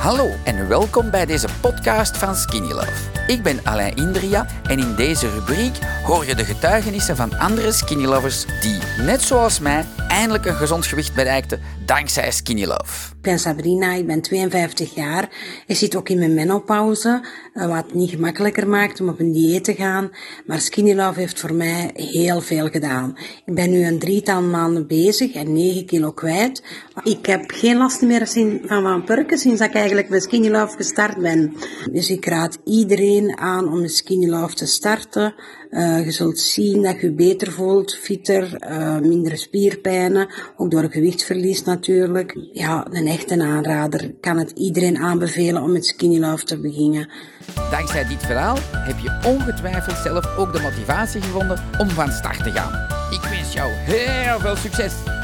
Hallo en welkom bij deze podcast van Skinny Love. Ik ben Alain Indria en in deze rubriek hoor je de getuigenissen van andere Skinny Lovers die, net zoals mij, eindelijk een gezond gewicht bereikten dankzij Skinny Love. Ik ben Sabrina, ik ben 52 jaar. Ik zit ook in mijn menopauze, eh, wat niet gemakkelijker maakt om op een dieet te gaan. Maar Skinny Love heeft voor mij heel veel gedaan. Ik ben nu een drietal maanden bezig en 9 kilo kwijt. Ik heb geen last meer van van purken sinds ik eigenlijk bij Skinny Love gestart ben. Dus ik raad iedereen aan om met Skinny Love te starten. Uh, je zult zien dat je je beter voelt, fitter, uh, minder ook door gewichtsverlies natuurlijk. Ja, een echte aanrader kan het iedereen aanbevelen om met Skinny Love te beginnen. Dankzij dit verhaal heb je ongetwijfeld zelf ook de motivatie gevonden om van start te gaan. Ik wens jou heel veel succes!